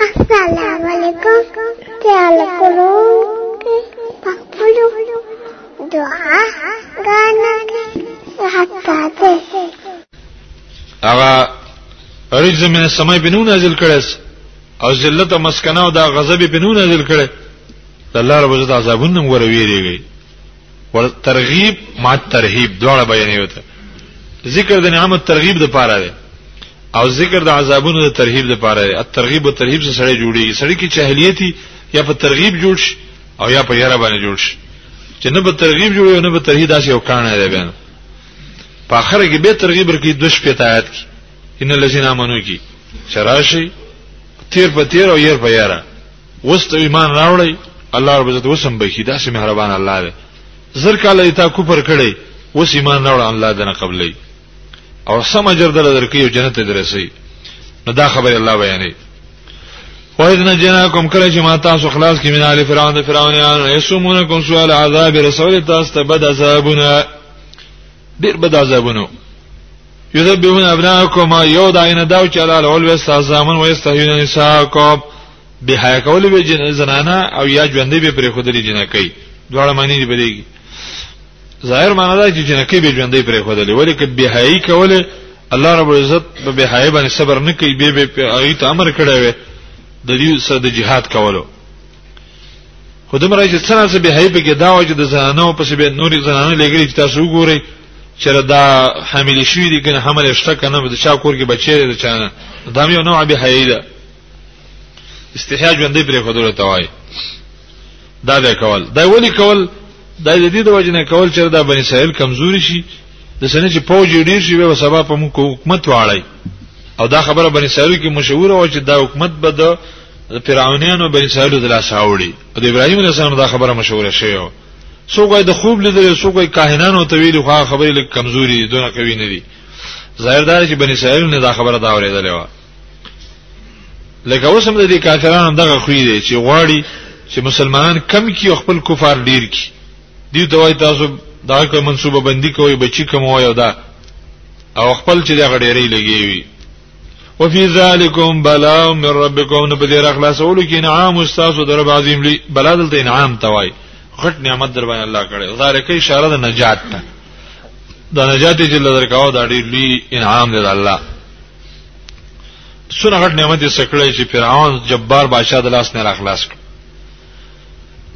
السلام علیکم تعال کولو پخپلو دعا غانا حتا ته هغه ارز من السماء بنو نازل کړس او ذلت مسکنه او دا غضب بنو نازل کړي الله رب عزت عذابونه ور ویریږي ور ترغیب مع ترهیب دواړه بیانې وته ذکر د نعمت ترغیب د پاره دی او ذکر د عذابونو د ترهیب د پاره دی ترغیب او ترهیب سره سړی جوړیږي سړی کې چهلیتی یا په ترغیب جوړ شي او یا په یاره باندې جوړ شي چې نه به ترغیب جوړي او نه به ترهیب داسې یو کانه دی بیان په اخر کې به ترغیب ورکړي د شپې آیات کې ان الذين امنوا کې چراشي تیر په تیر او ير په یاره وست ایمان راوړی الله رب عزت وسم بخي داسې مهربان الله دی زر کاله تا کوپر کړی وس ایمان راوړ الله دنه قبلې او سم اجر در درکې او جنت درسي نو دا خبر الله بیانې وإذ نجيناكم کله چې ما تاسو خلاص کړي من آل فرعون فرعونانو یسمونکم سوال عذاب رسول تاسو ته بد عذابونه ډیر بد عذابونو یذبحون ابناءکم یو داینه داو چې الله اول وستا زامن و استحیون نساکم به حیا کول به جن زنانا او یا ژوندې به پرې خودلې جنا کوي دواړه معنی دی بلېږي ظاهر معنی دا چې جنا کوي به ژوندې پرې خودلې ولې کې به حیا کوله الله رب عزت په به حیا باندې صبر نه کوي به به هغه ته امر کړی وي د دې سره د جهاد کولو خودم راځي چې څنګه څه به هي په کې دا وجه د زنانو په سبب نورې زنانو لګري چې تاسو وګورئ چې دا حامل شوې دي کنه حمل شته کنه د چا کور کې بچي دي چا نه دا مې نوع به هي ده استحیا ژوندې پرې خدای ته وایي دا به کول دا ولي کول دا د دې د وجه نه کول چې دا بني سهل کمزوري شي د سنې چې پوج ډیر شي به سبب په موږ حکومت واړی او دا خبره بني سهل کې مشهور و چې دا حکومت به د د فرعونانو بن اسرائیل د لاس راوړي د ابراهیم علیه السلام دا خبره مشوره شوه څوک د خوب لیدل څوک کاهنانو ته ویل خو خبرې لږ کمزوري دونه قوي نه دي ظاهر دا چې بن اسرائیل نه دا خبره دا اورېدلې و لکه اوس هم د دې کافرانو دغه خوې دي چې غواړي چې مسلمانان کم کی او خپل کفار ډیر کی دی دوی تاسو دا کوم منسوبه بندي کوي بچی کوم وایو دا او خپل چې دا غډېری لګي وي وفي ذالکم بلاء من ربکم نو په دې را خلاصولو کې انعام استاد در بعظیم لی بلا دلته انعام توای غټ نعمت در باندې الله کړي ذالک اشاره د نجات ته د نجات چې لدر کاو دا ډیر لوی انعام دی الله سونه غټ نعمت یې سکړی چې فرعون جبار بادشاہ د لاس نه را خلاص کړ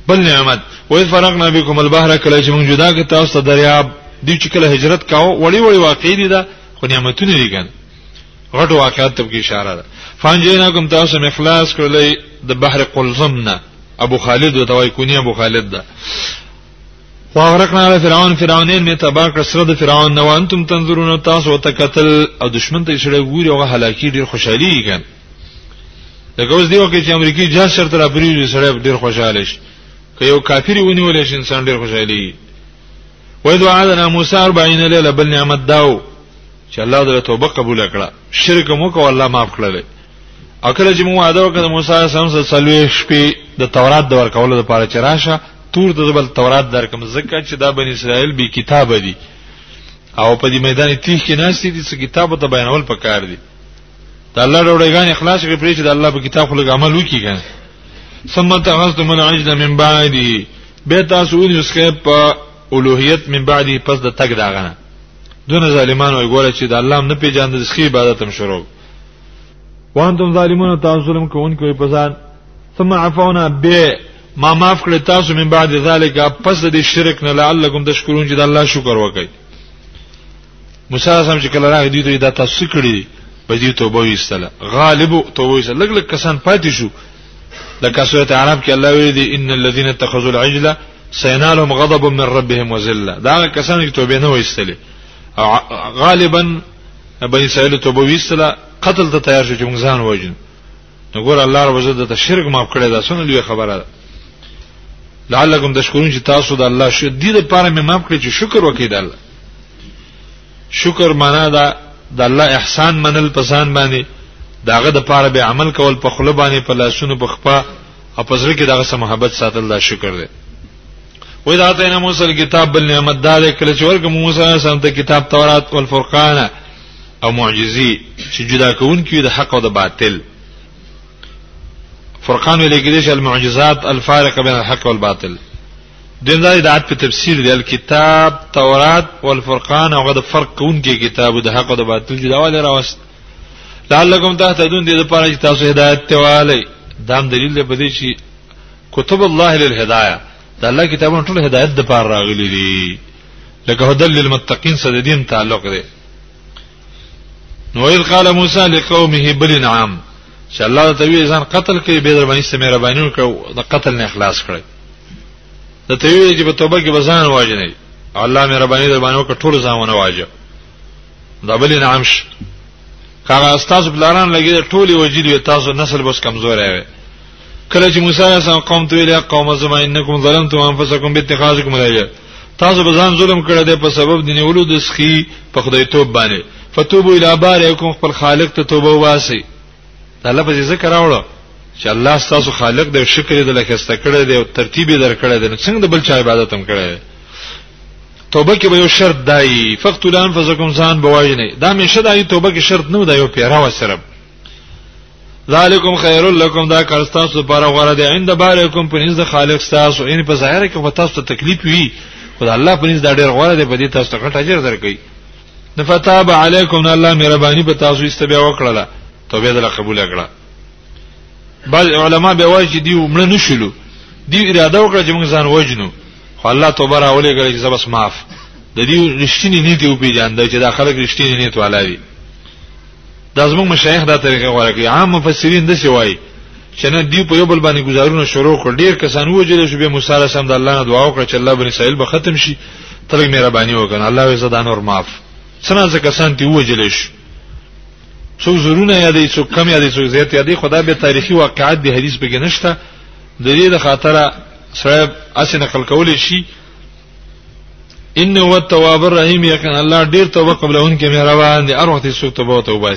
بل نعمت وې فرقنا بكم البحر کله چې موږ جدا کړ تاسو ته دریاب دی چې کله هجرت کاو وړي وړي واقع دي دا خو نعمتونه دي ګان غټ واقعات ته کې اشاره ده فانجینا کوم تاسو مخلاص کړلې د بحر قلزم نه ابو خالد او توای کونی ابو خالد ده واغرقنا علی فرعون فرعونین می تبا کړ سره د فرعون نو انتم تنظرون تاسو ته قتل او دشمن ته شړې ګوري او هلاکی ډیر خوشحالي کړي لکه اوس دیو کې چې امریکای جاز شرط را بریږي سره ډیر خوشاله شي که یو کافری ونیول شي انسان ډیر خوشحالي و اذ وعدنا موسی 40 ليله بل نعمت داو چې الله د توبه قبول کړه شرک مو کو الله معاف کړل او کله چې مو وعده وکړه موسی عليه السلام سره سلوي شپې د تورات د ورکولو لپاره چې راشه تور د بل تورات درکم زکه چې دا بنی اسرائیل به کتاب دي او په دې میدان تیخ کې ناشتي دي چې کتابو ته بیانول پکار دي د الله ډوړې غانې خلاص کې پرې چې د الله په کتاب خلک عمل وکړي کنه ثم تغزتم العجل من بعده به تاسو ونیسکه په اولوهیت من بعده پس د تک داغنه دونه ظالمانو وګوره چې د الله نه پیژاند د سخی عبادت هم شروع وانتم ظالمون تاسو ظلم کوونکو په ځان ثم عفونا به ما معاف کړی تاسو من بعد ذالک پس د شرک نه لعلکم تشکرون چې د الله شکر وکړئ موسی سم چې کله راغی دوی ته دا تاسو کړی په دې توبه ویستله غالب توبه ویستله لګ لګ کسان پاتې شو لکه سورته عرب کې الله ویل دي ان الذين اتخذوا العجل سينالهم غضب من ربهم وذله دا کسان چې توبه نه ویستله غالبا بني اسرائیل توبه ویستله قتل ته تیار شو چې موږ ځان وژنو نو ګور الله رب عزت د شرک معاف کړی دا څنګه لوی خبره ده لعلکم تشکرون چې تاسو د الله شو دې لپاره مې معاف کړی چې شکر وکړئ د الله شکر معنا دا د الله احسان منل پسان باندې داغه د پاره به عمل کول په خله باندې په لاسونو په خپه او په زړه کې دغه سم محبت ساتل دا شکر دی وې دا ته نه موسی کتاب بل نعمت دار کله چې ورګ موسی سم ته کتاب تورات او الفرقان او معجزي چې جدا کون کې د حق او د باطل فرقان ویل کېږي چې المعجزات الفارق بین الحق والباطل دغه د عادت په تفسیر دی الکتاب تورات والفرقان هغه د فرق کوونکی کتاب د حق او د باطل جداواله راوست لعلکم تهتدون دې لپاره چې تاسو هدایت ته والی دا دلیل دی په دې چې کتب الله للهدايه د الله کتابونه ټول هدایت د پاره راغلي دي لکه هدل للمتقین سره دین تعلق دی نو اذ قال موسی لقومه بل نعم چې الله ته وی ځان قتل کوي به در باندې سمره باندې وکړو د قتل نه اخلاص کړي د ته وی چې په توبه کې بزان واجنې الله مې ربانی در باندې وکړ ټول ځامونه واجه دا بل نعم ش کاغه استاد بلاران لګي ټولي وجید وي تاسو نسل بس کمزور وي کله چې موسی علیه السلام قوم ته ویل قوم زما انکم ظلمتم انفسکم باتخاذکم الایات تاسو به ځان ظلم کړی دی په سبب د نیولو د سخی په خدای توب باندې فتوبوا الی بارئکم خپل خالق ته توبه واسي دا لفظ ذکر راوړو چې الله ستاسو خالق دی شکر دې لکه ستکړه دی او ترتیب یې درکړه دی څنګه د بل چا عبادت هم کړی دی توبه کې به یو شرط دای فقط الان فزکم ځان بواجنه دا مشه دای توبه کې شرط نه دی یو پیرا وسره ذالکم خیر لکم دا کار تاسو پر غره دی عند بارکم په نزد خالق تاسو ان په ظاهر کې په تاسو ته تکلیف وی خدای الله په نزد ډیر غره دی په دې تاسو ته اجر درکړي نفتاب علیکم الله مهرباني په تاسو استبیا وکړه توبه دې قبول کړه بعض علما به وایي چې دی عمره نشلو دی اراده وکړه چې موږ ځان وجنو خو الله توبه راولې کړې چې زبس معاف د دې رښتینی نیت او پیژاند چې دا خلک رښتینی نیت والا وي دا زموږ مشایخ دا طریقه غوړه کوي عام مفسرین د سی وای چې نه دی په یو بل باندې گزارونه شروع کړ ډیر کسان وجل شو به موسی علیه سم د الله نه دعا وکړه چې الله بن اسرائیل به ختم شي ترګ مهرباني وکړه الله یې زدا نور معاف څنګه ځکه کسان تی وجل شو څو زرونه یادې څو کم یادې څو زیات یادې خدا به تاریخي واقعات دی حدیث به نشته د دې د خاطر سره اسنه خلق کول شي ان هو التواب الرحیم یقینا الله ډیر توبه قبلون کې مهربان دی ار وخت سوک توبه او توبه